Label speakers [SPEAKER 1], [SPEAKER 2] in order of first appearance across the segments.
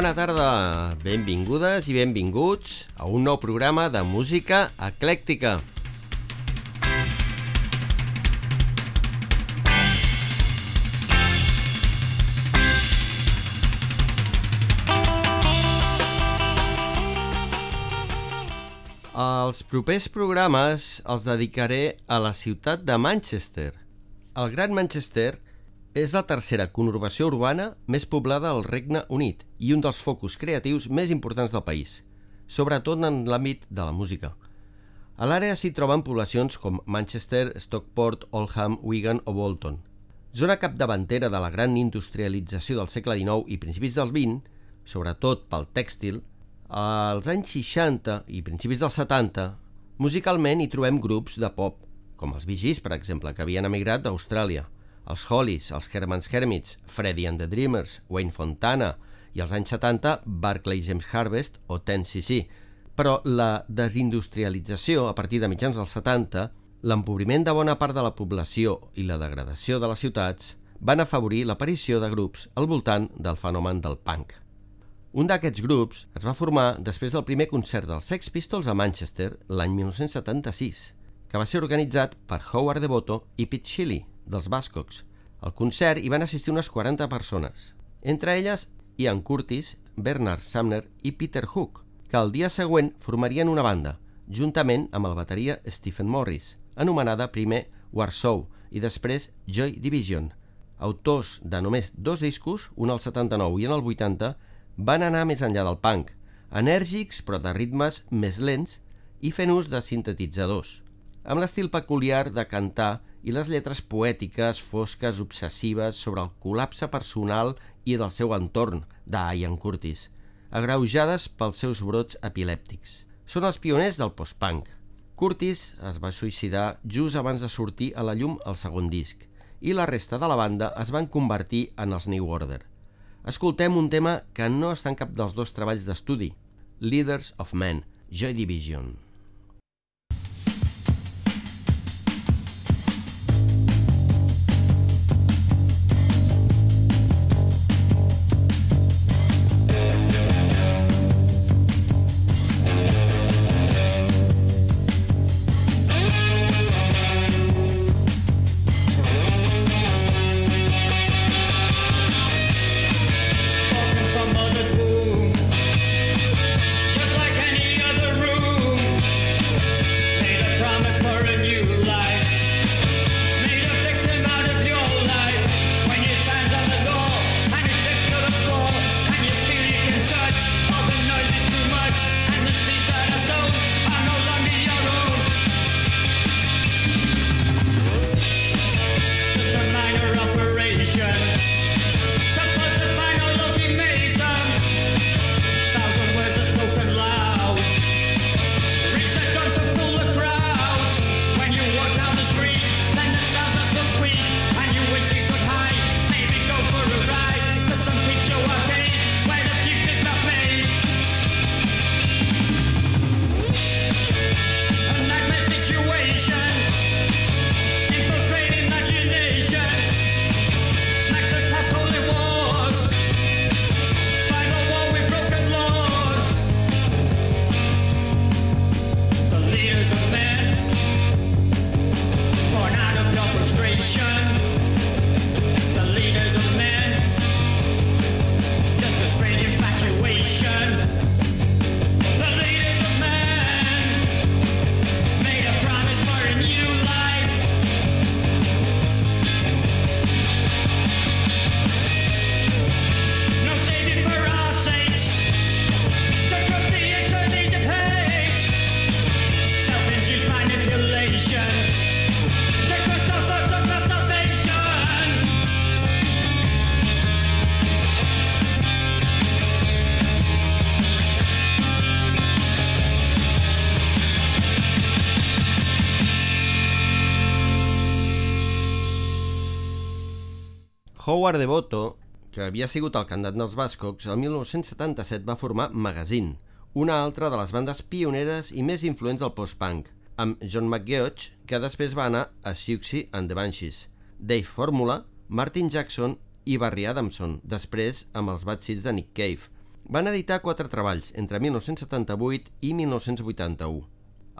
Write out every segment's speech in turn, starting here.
[SPEAKER 1] Bona tarda, benvingudes i benvinguts a un nou programa de música eclèctica. Els propers programes els dedicaré a la ciutat de Manchester. El Gran Manchester és la tercera conurbació urbana més poblada del Regne Unit i un dels focus creatius més importants del país, sobretot en l'àmbit de la música. A l'àrea s'hi troben poblacions com Manchester, Stockport, Oldham, Wigan o Bolton. Zona capdavantera de la gran industrialització del segle XIX i principis del XX, sobretot pel tèxtil, als anys 60 i principis dels 70, musicalment hi trobem grups de pop, com els Gees, per exemple, que havien emigrat d'Austràlia, els Hollies, els Herman's Hermits, Freddie and the Dreamers, Wayne Fontana i als anys 70 Barclay James Harvest o Ten cc Però la desindustrialització a partir de mitjans dels 70, l'empobriment de bona part de la població i la degradació de les ciutats van afavorir l'aparició de grups al voltant del fenomen del punk. Un d'aquests grups es va formar després del primer concert dels Sex Pistols a Manchester l'any 1976, que va ser organitzat per Howard Devoto i Pete Shelley, dels Bascocs. Al concert hi van assistir unes 40 persones, entre elles Ian Curtis, Bernard Sumner i Peter Hook, que el dia següent formarien una banda, juntament amb el bateria Stephen Morris, anomenada primer Warsaw i després Joy Division. Autors de només dos discos, un al 79 i en el 80, van anar més enllà del punk, enèrgics però de ritmes més lents i fent ús de sintetitzadors, amb l'estil peculiar de cantar i les lletres poètiques, fosques, obsessives sobre el col·lapse personal i del seu entorn, d'Ian Curtis, agreujades pels seus brots epilèptics. Són els pioners del post-punk. Curtis es va suïcidar just abans de sortir a la llum el segon disc i la resta de la banda es van convertir en els New Order. Escoltem un tema que no està en cap dels dos treballs d'estudi, Leaders of Men, Joy Division. Howard Devoto, que havia sigut el candidat dels Bascocs, el 1977 va formar Magazine, una altra de les bandes pioneres i més influents del post-punk, amb John McGeoch, que després va anar a Siouxsie and the Banshees, Dave Formula, Martin Jackson i Barry Adamson, després amb els Bad Seeds de Nick Cave, Van editar quatre treballs entre 1978 i 1981.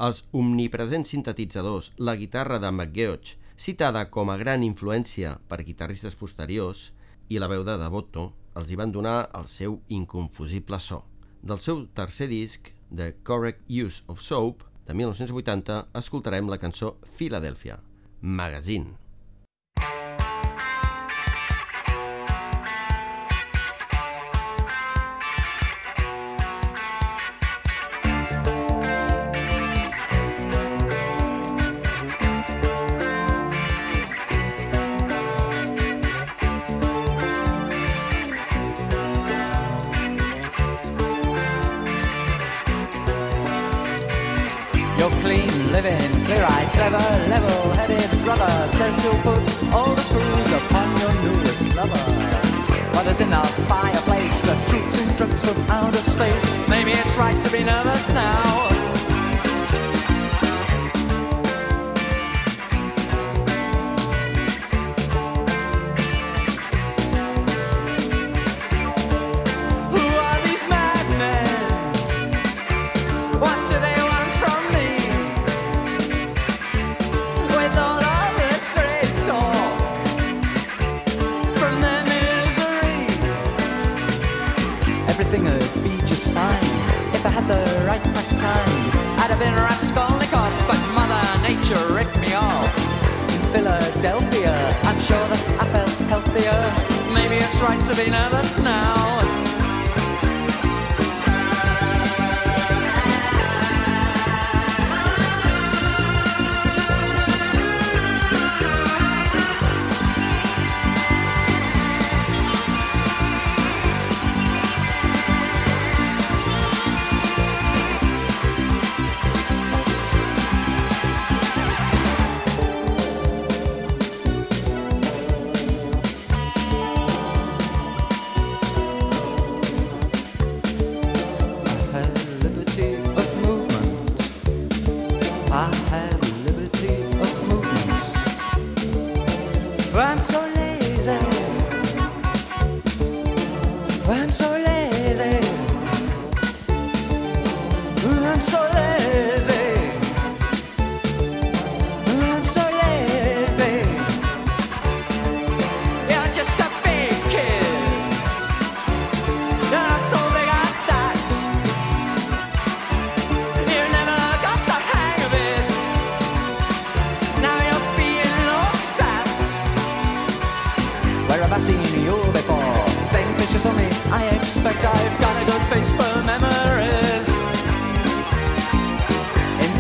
[SPEAKER 1] Els omnipresents sintetitzadors, la guitarra de McGeoch, citada com a gran influència per guitarristes posteriors, i la veu de Devoto, els hi van donar el seu inconfusible so. Del seu tercer disc, The Correct Use of Soap, de 1980, escoltarem la cançó Philadelphia, Magazine.
[SPEAKER 2] Clear-eyed, clever, level-headed brother says he'll put all the screws upon your newest lover. But in the fireplace the truths and drugs from outer space. Maybe it's right to be nervous now.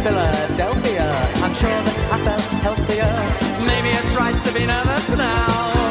[SPEAKER 2] Philadelphia. I'm sure that I felt healthier. Maybe it's right to be nervous now.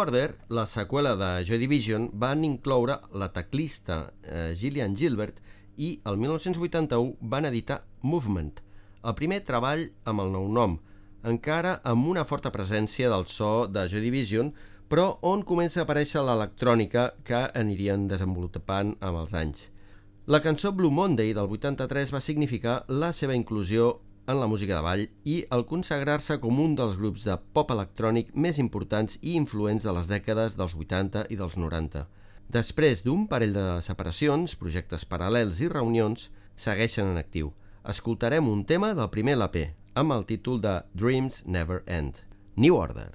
[SPEAKER 1] Order, la seqüela de Joy Division, van incloure la teclista eh, Gillian Gilbert i el 1981 van editar Movement, el primer treball amb el nou nom, encara amb una forta presència del so de Joy Division, però on comença a aparèixer l'electrònica que anirien desenvolupant amb els anys. La cançó Blue Monday del 83 va significar la seva inclusió en la música de ball i el consagrar-se com un dels grups de pop electrònic més importants i influents de les dècades dels 80 i dels 90. Després d'un parell de separacions, projectes paral·lels i reunions, segueixen en actiu. Escoltarem un tema del primer LP, amb el títol de Dreams Never End. New Order.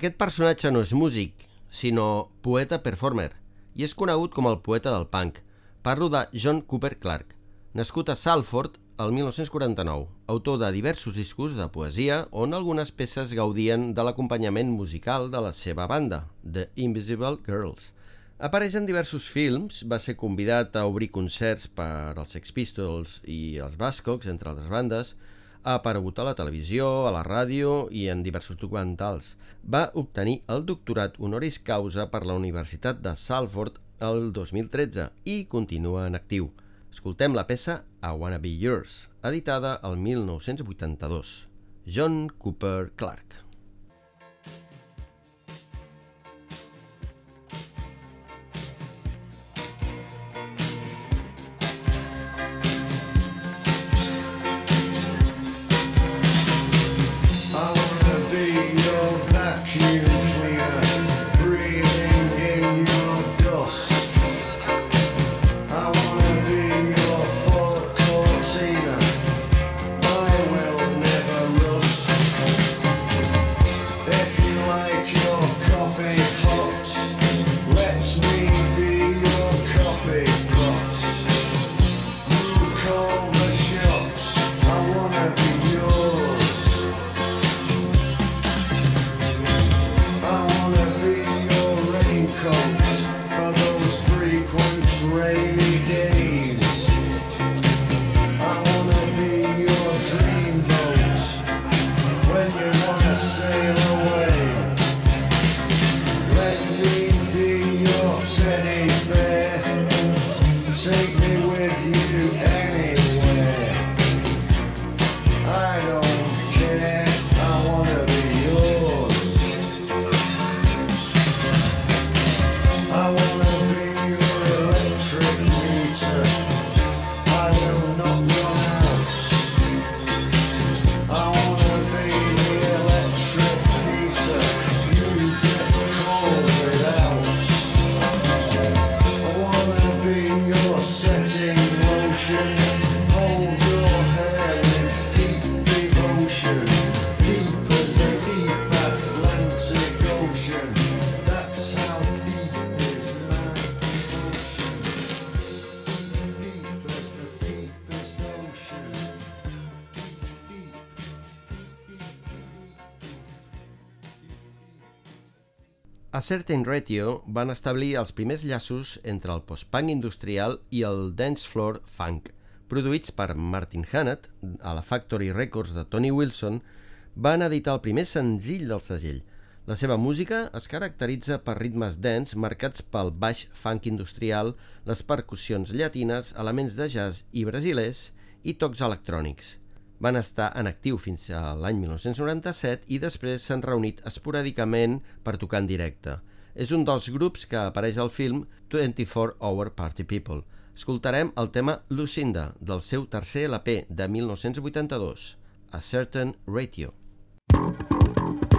[SPEAKER 1] Aquest personatge no és músic, sinó poeta-performer, i és conegut com el poeta del punk. Parlo de John Cooper Clarke, nascut a Salford el 1949, autor de diversos discos de poesia on algunes peces gaudien de l'acompanyament musical de la seva banda, The Invisible Girls. Apareix en diversos films, va ser convidat a obrir concerts per als Sex Pistols i els Bascocks, entre altres bandes, ha aparegut a la televisió, a la ràdio i en diversos documentals. Va obtenir el doctorat honoris causa per la Universitat de Salford el 2013 i continua en actiu. Escoltem la peça I Wanna Be Yours, editada el 1982. John Cooper Clarke. Certain Radio van establir els primers llaços entre el post-punk industrial i el dance floor funk. Produïts per Martin Hannett, a la Factory Records de Tony Wilson, van editar el primer senzill del segell. La seva música es caracteritza per ritmes dance marcats pel baix funk industrial, les percussions llatines, elements de jazz i brasilers i tocs electrònics. Van estar en actiu fins a l'any 1997 i després s'han reunit esporàdicament per tocar en directe. És un dels grups que apareix al film 24 Hour Party People. Escoltarem el tema Lucinda, del seu tercer LP de 1982, A Certain Radio.
[SPEAKER 3] There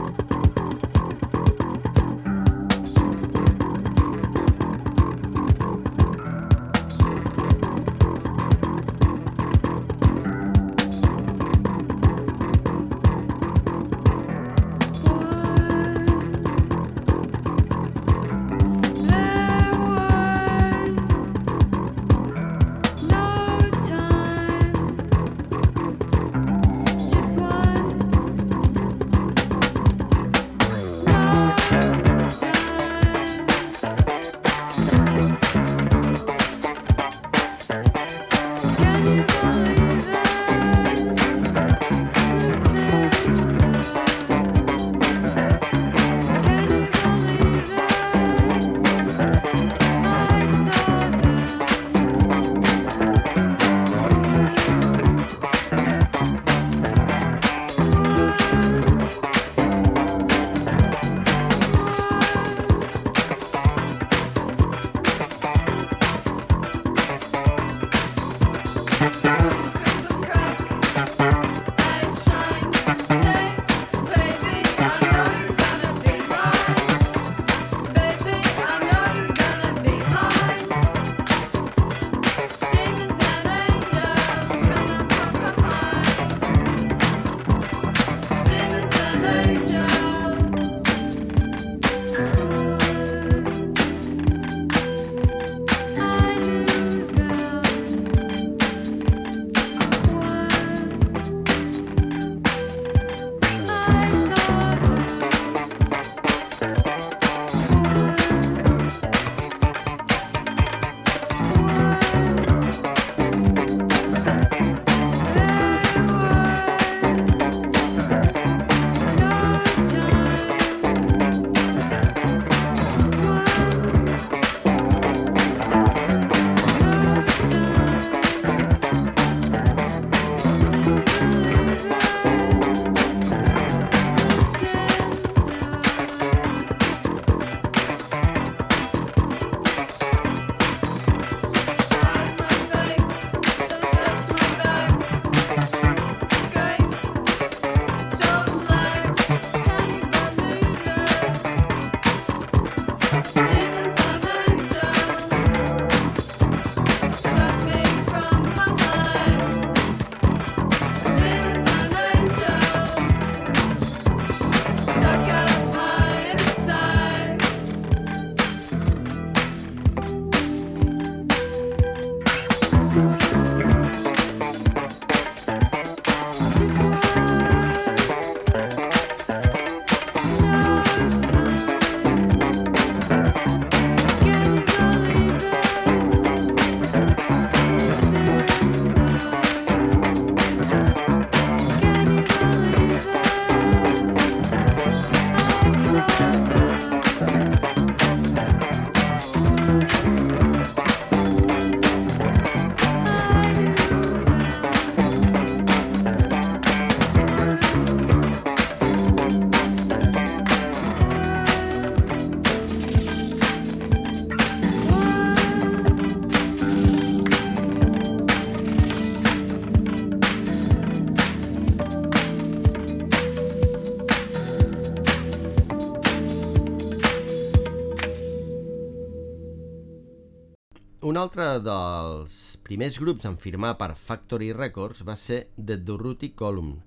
[SPEAKER 1] altre dels primers grups en firmar per Factory Records va ser The Durruti Column,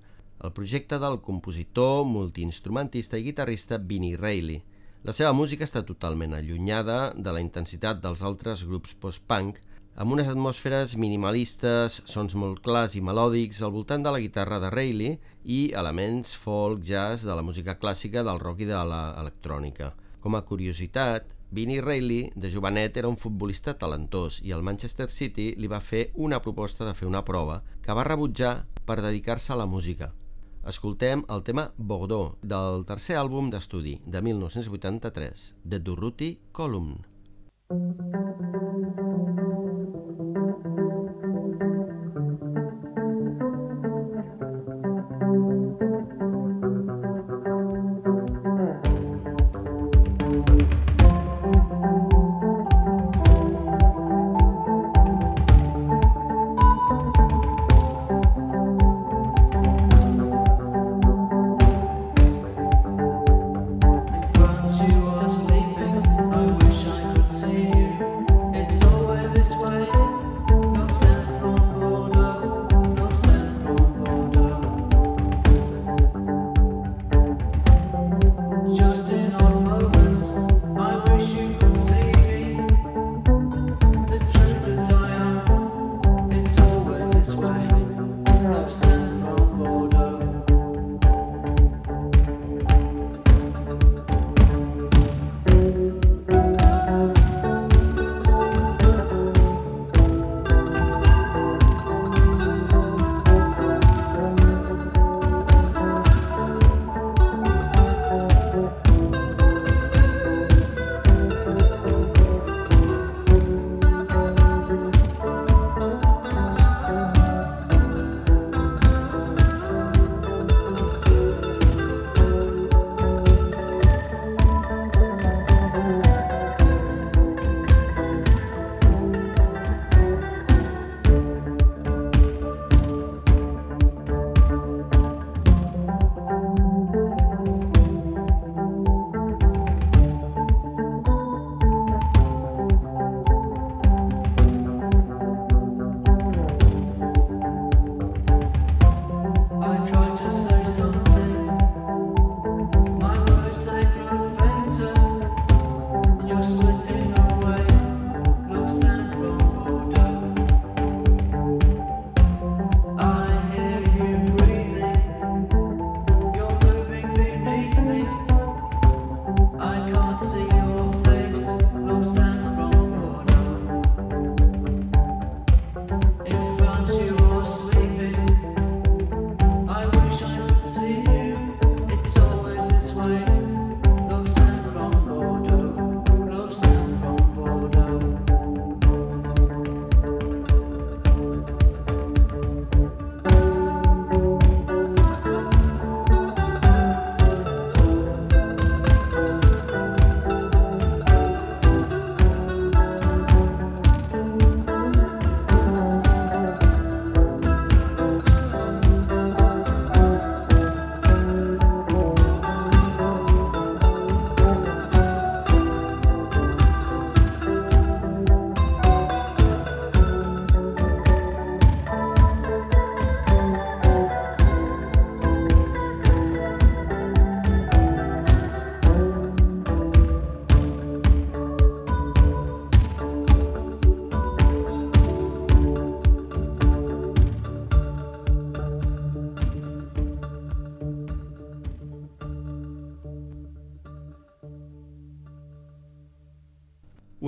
[SPEAKER 1] el projecte del compositor, multiinstrumentista i guitarrista Vinnie Reilly. La seva música està totalment allunyada de la intensitat dels altres grups post-punk, amb unes atmosferes minimalistes, sons molt clars i melòdics al voltant de la guitarra de Reilly i elements folk, jazz, de la música clàssica, del rock i de l'electrònica. Com a curiositat, Vinnie Reilly, de jovenet, era un futbolista talentós i el Manchester City li va fer una proposta de fer una prova que va rebutjar per dedicar-se a la música. Escoltem el tema Bordeaux, del tercer àlbum d'estudi de 1983, de Durruti Column.
[SPEAKER 4] Once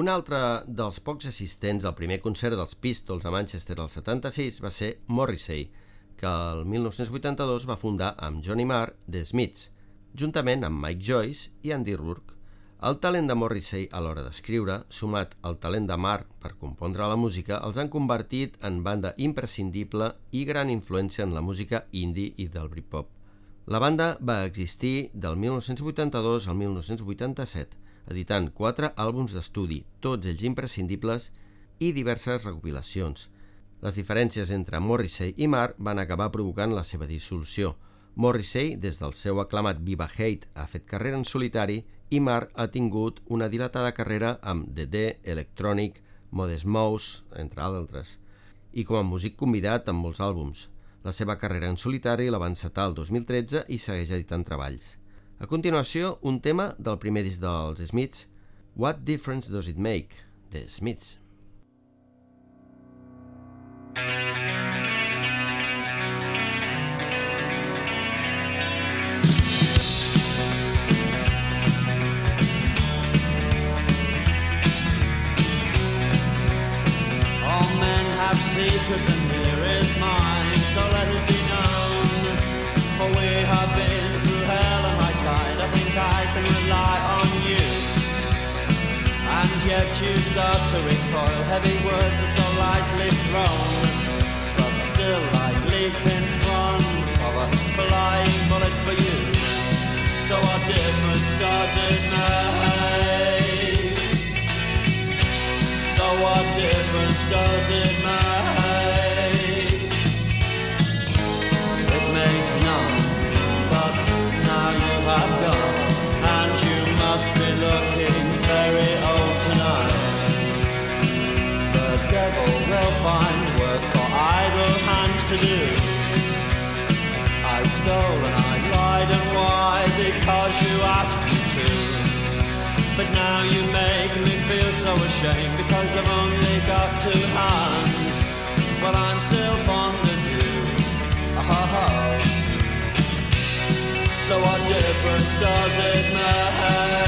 [SPEAKER 1] Un altre dels pocs assistents al primer concert dels Pistols a Manchester al 76 va ser Morrissey, que el 1982 va fundar amb Johnny Marr The Smiths, juntament amb Mike Joyce i Andy Rourke. El talent de Morrissey a l'hora d'escriure, sumat al talent de Marr per compondre la música, els han convertit en banda imprescindible i gran influència en la música indie i del Britpop. La banda va existir del 1982 al 1987, editant quatre àlbums d'estudi, tots ells imprescindibles, i diverses recopilacions. Les diferències entre Morrissey i Marr van acabar provocant la seva dissolució. Morrissey, des del seu aclamat Viva Hate, ha fet carrera en solitari i Marr ha tingut una dilatada carrera amb The D, Electronic, Modest Mouse, entre altres, i com a músic convidat en molts àlbums. La seva carrera en solitari la va encetar el 2013 i segueix editant treballs. A continuació, un tema del primer disc dels Smiths, What Difference Does It Make? The Smiths.
[SPEAKER 5] All men have secrets And you start to recoil, heavy words are so lightly thrown. But still I leap in front of a flying bullet for you. So what difference does you make me feel so ashamed because I've only got two hands. But I'm still fond of you. Oh. So what difference does it make?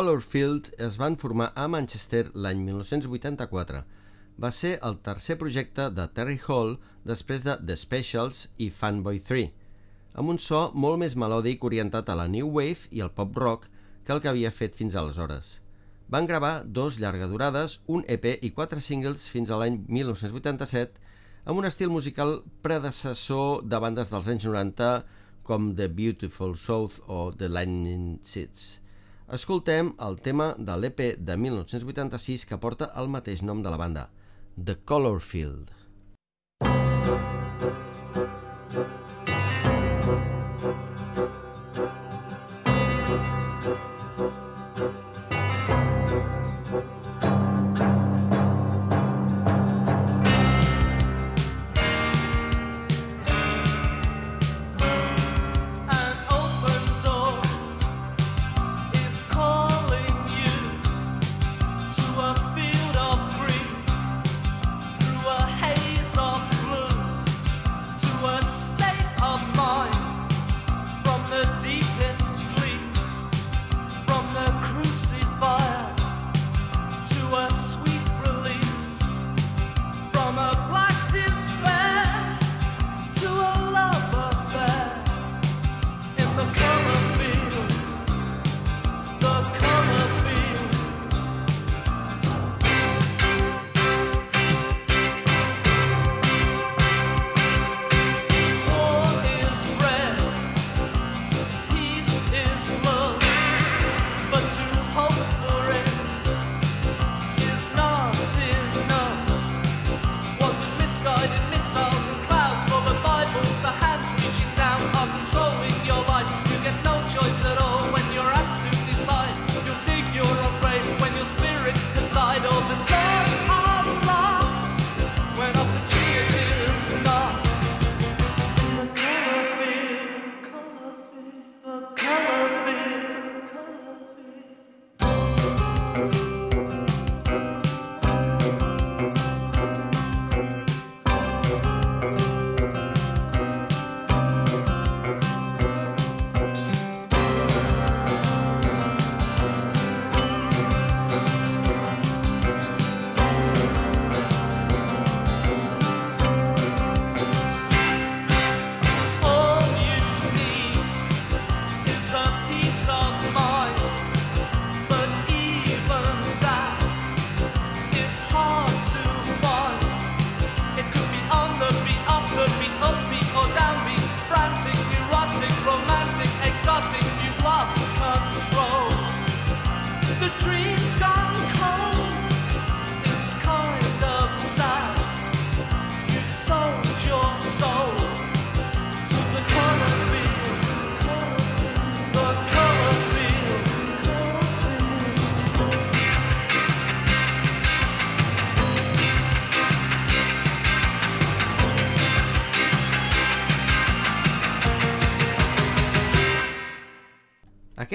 [SPEAKER 1] Colorfield es van formar a Manchester l'any 1984. Va ser el tercer projecte de Terry Hall després de The Specials i Fanboy 3, amb un so molt més melòdic orientat a la new wave i al pop rock que el que havia fet fins aleshores. Van gravar dos llargadurades, un EP i quatre singles fins a l'any 1987 amb un estil musical predecessor de bandes dels anys 90 com The Beautiful South o The Lightning Seeds. Escoltem el tema de l'EP de 1986 que porta el mateix nom de la banda, The Colorfield.
[SPEAKER 5] I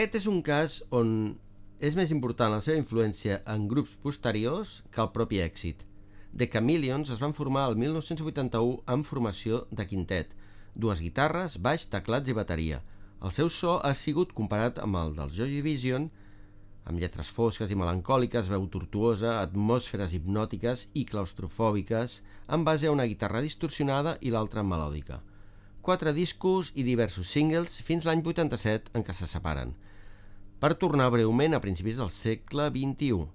[SPEAKER 1] Aquest és un cas on és més important la seva influència en grups posteriors que el propi èxit. The Chameleons es van formar el 1981 amb formació de quintet, dues guitarres, baix, teclats i bateria. El seu so ha sigut comparat amb el del Joy Division, amb lletres fosques i melancòliques, veu tortuosa, atmosferes hipnòtiques i claustrofòbiques, en base a una guitarra distorsionada i l'altra melòdica. Quatre discos i diversos singles fins l'any 87 en què se separen. Per tornar breument a principis del segle XXI.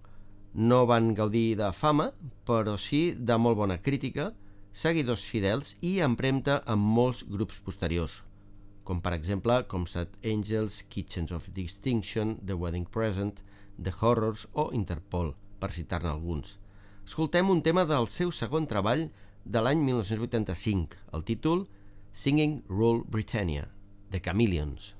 [SPEAKER 1] No van gaudir de fama, però sí de molt bona crítica, seguidors fidels i empremta amb molts grups posteriors, com per exemple Comsat Angels, Kitchens of Distinction, The Wedding Present, The Horrors o Interpol, per citar-ne alguns. Escoltem un tema del seu segon treball de l'any 1985, el títol Singing Rule Britannia, The Chameleons.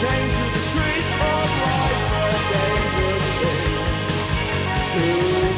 [SPEAKER 6] Chained to the tree of life, a dangerous thing to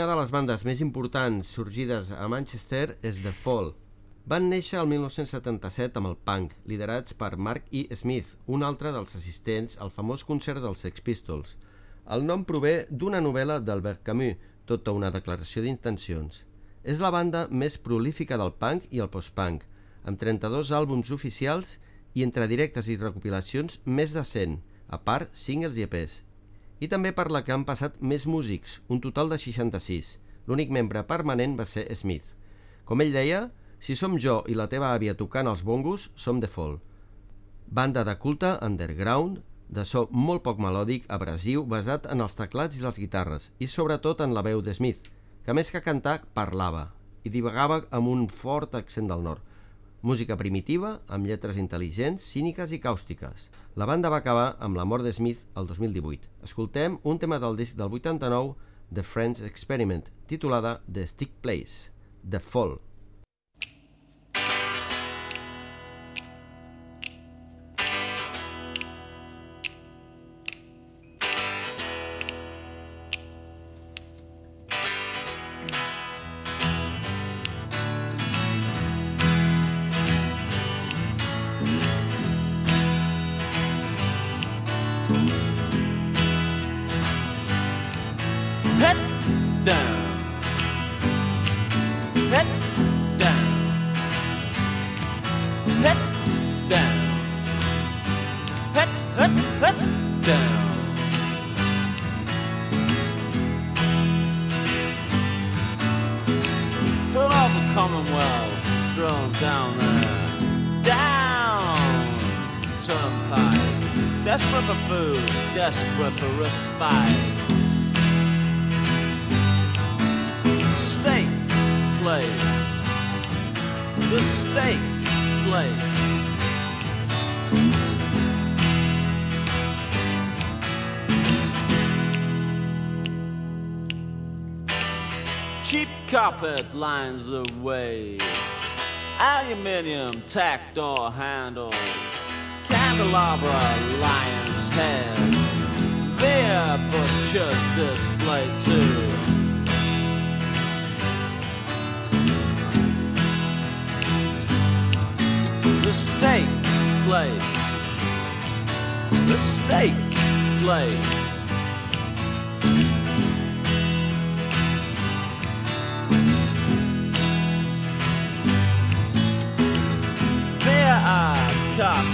[SPEAKER 1] Una de les bandes més importants sorgides a Manchester és The Fall. Van néixer el 1977 amb el punk, liderats per Mark E. Smith, un altre dels assistents al famós concert dels Sex Pistols. El nom prové d'una novel·la d'Albert Camus, tota una declaració d'intencions. És la banda més prolífica del punk i el post-punk, amb 32 àlbums oficials i entre directes i recopilacions més de 100, a part singles i EPs. I també per la que han passat més músics, un total de 66. L'únic membre permanent va ser Smith. Com ell deia, si som jo i la teva àvia tocant els bongos, som The Fall. Banda de culte underground, de so molt poc melòdic, abrasiu, basat en els teclats i les guitarres, i sobretot en la veu de Smith, que més que cantar parlava i divagava amb un fort accent del nord. Música primitiva, amb lletres intel·ligents, cíniques i càustiques. La banda va acabar amb la mort de Smith el 2018. Escoltem un tema del disc del 89, The Friends Experiment, titulada The Stick Place, The Fall.
[SPEAKER 5] Lines the way. Aluminium tack door handles. Candelabra lion's head. There butcher's display too. The steak place. The steak place.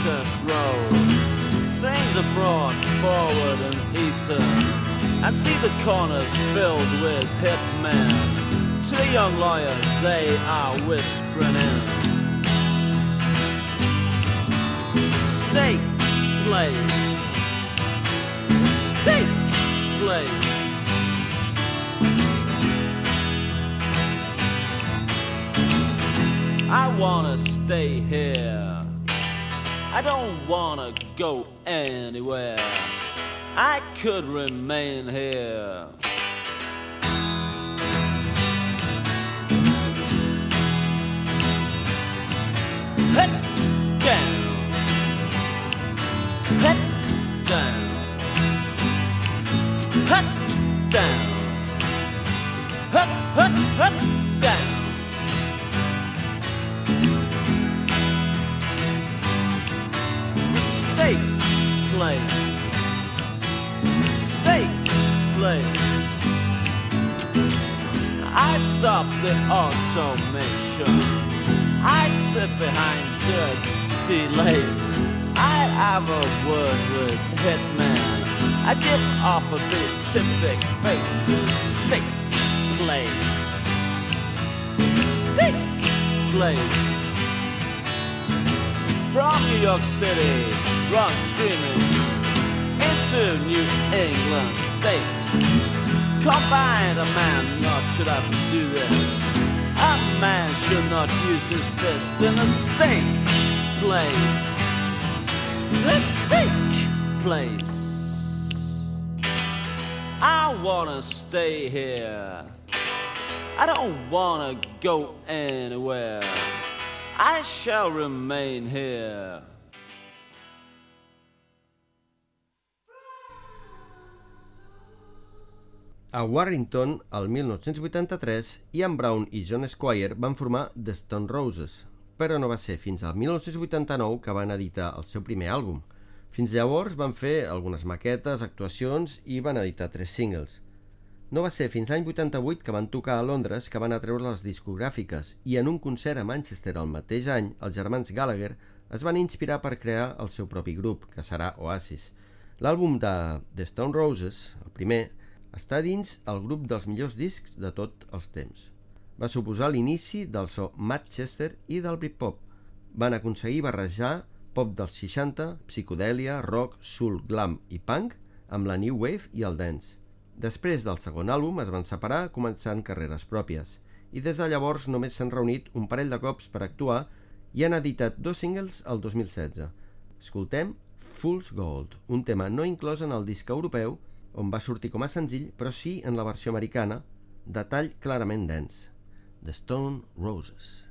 [SPEAKER 5] Roll. Things are brought forward and eaten. And see the corners filled with hitmen. Two young lawyers, they are whispering in. steak place. The steak place. I wanna stay here. I don't wanna go anywhere. I could remain here. Head down. Head down. Head down. Place. Steak place. I'd stop the automation. I'd sit behind dirty lace. I'd have a word with Hitman. I'd give off a beatific face. Steak place. Steak place. From New York City, run screaming into New England states. Combined, a man not should have to do this. A man should not use his fist in a steak place. The steak place. I wanna stay here. I don't wanna go anywhere. I shall remain here.
[SPEAKER 1] A Warrington el 1983 Ian Brown i John Squire van formar The Stone Roses, però no va ser fins al 1989 que van editar el seu primer àlbum. Fins llavors van fer algunes maquetes, actuacions i van editar tres singles. No va ser fins l'any 88 que van tocar a Londres que van atreure les discogràfiques i en un concert a Manchester el mateix any els germans Gallagher es van inspirar per crear el seu propi grup, que serà Oasis. L'àlbum de The Stone Roses, el primer, està dins el grup dels millors discs de tots els temps. Va suposar l'inici del so Manchester i del Britpop. Van aconseguir barrejar pop dels 60, psicodèlia, rock, soul, glam i punk amb la new wave i el dance. Després del segon àlbum es van separar començant carreres pròpies i des de llavors només s'han reunit un parell de cops per actuar i han editat dos singles el 2016. Escoltem Fool's Gold, un tema no inclòs en el disc europeu on va sortir com a senzill però sí en la versió americana, de tall clarament dens. The Stone Roses.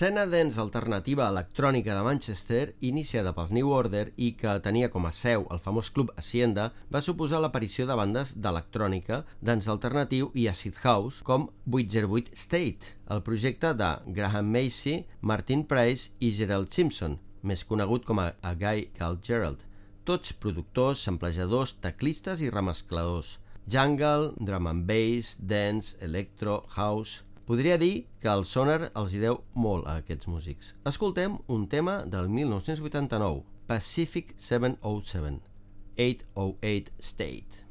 [SPEAKER 1] L'escena dance alternativa electrònica de Manchester, iniciada pels New Order i que tenia com a seu el famós club Hacienda, va suposar l'aparició de bandes d'electrònica, dance alternatiu i acid house, com 808 State, el projecte de Graham Macy, Martin Price i Gerald Simpson, més conegut com a, a Guy Called Gerald. Tots productors, samplejadors, teclistes i remescladors. Jungle, drum and bass, dance, electro, house... Podria dir que el sonar els hi deu molt a aquests músics. Escoltem un tema del 1989, Pacific 707, 808 State.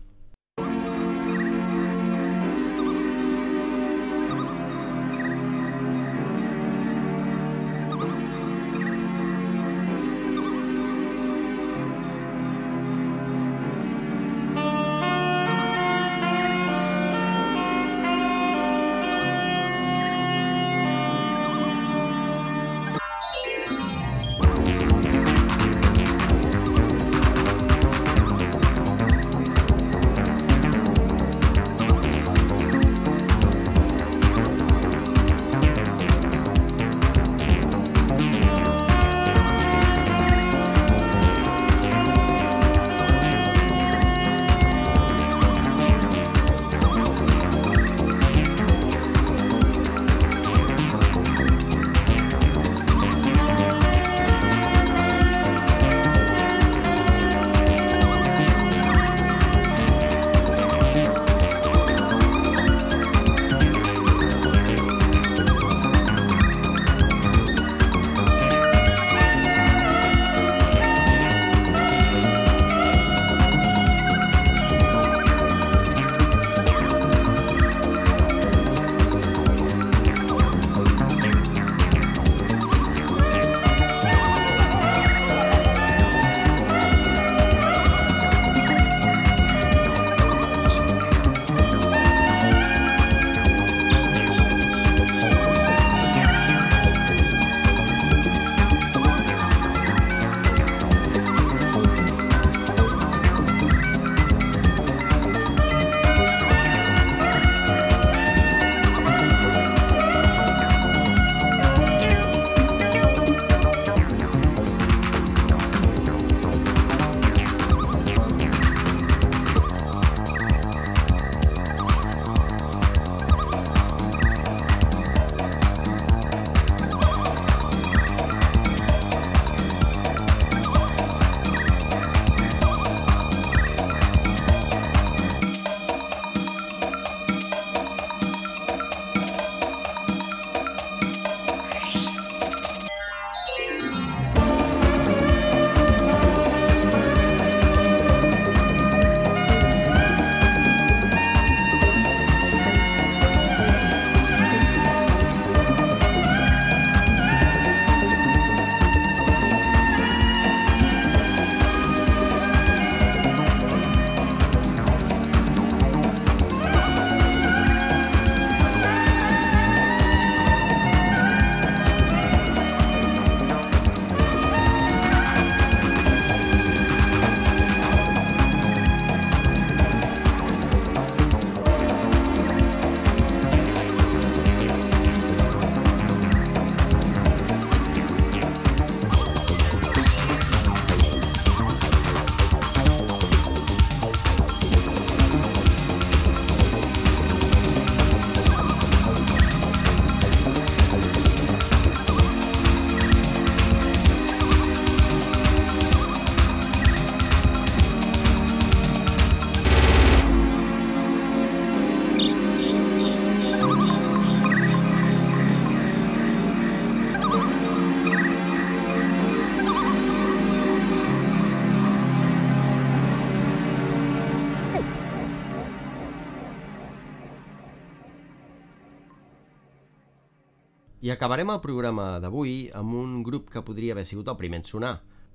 [SPEAKER 1] Acabarem el programa d'avui amb un grup que podria haver sigut el primer en sonar,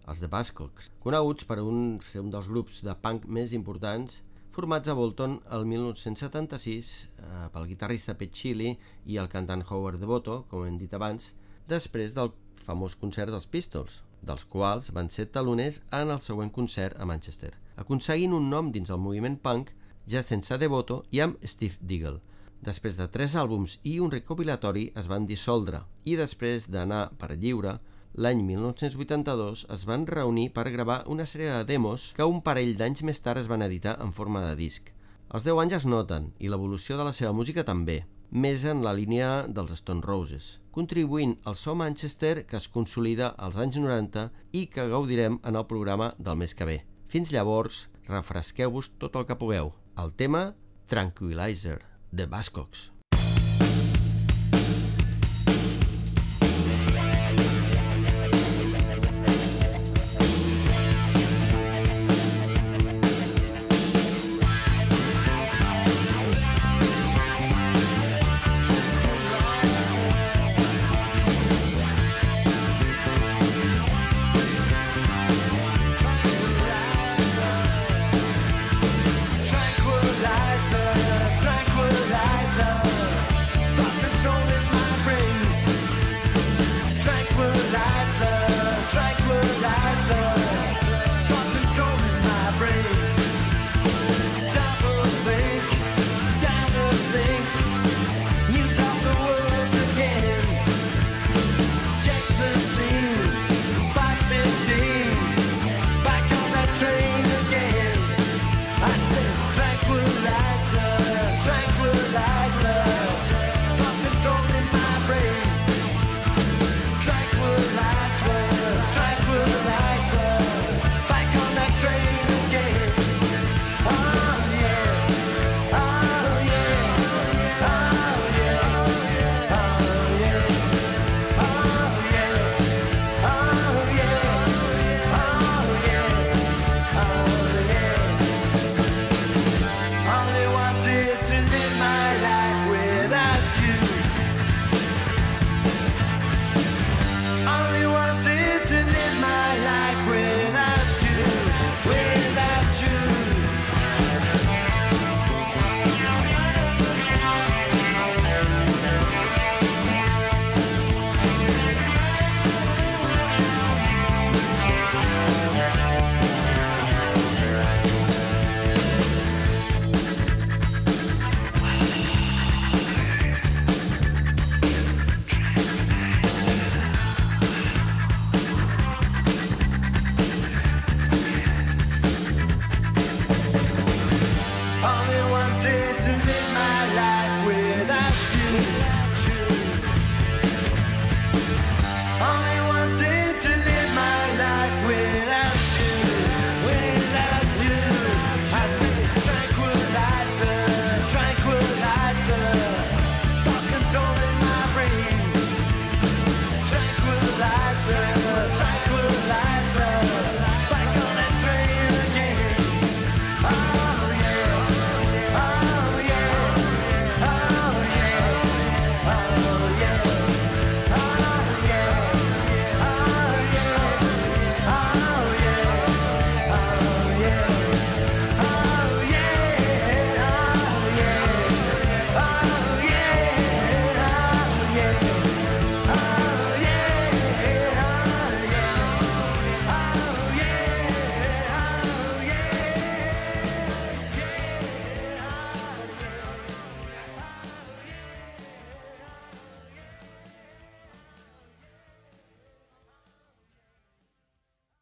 [SPEAKER 1] els de Buzzcocks, coneguts per un, ser un dels grups de punk més importants formats a Bolton el 1976 eh, pel guitarrista Pete Chili i el cantant Howard Devoto, com hem dit abans, després del famós concert dels Pistols, dels quals van ser taloners en el següent concert a Manchester, aconseguint un nom dins el moviment punk ja sense Devoto i amb Steve Diggle.
[SPEAKER 7] Després de tres àlbums i un recopilatori es van dissoldre i després d'anar per lliure, l'any 1982 es van reunir per gravar una sèrie de demos que un parell d'anys més tard es van editar en forma de disc. Els 10 anys es noten i l'evolució de la seva música també, més en la línia dels Stone Roses, contribuint al so Manchester que es consolida als anys 90 i que gaudirem en el programa del mes que ve. Fins llavors, refresqueu-vos tot el que pugueu. El tema Tranquilizer, de Bascox.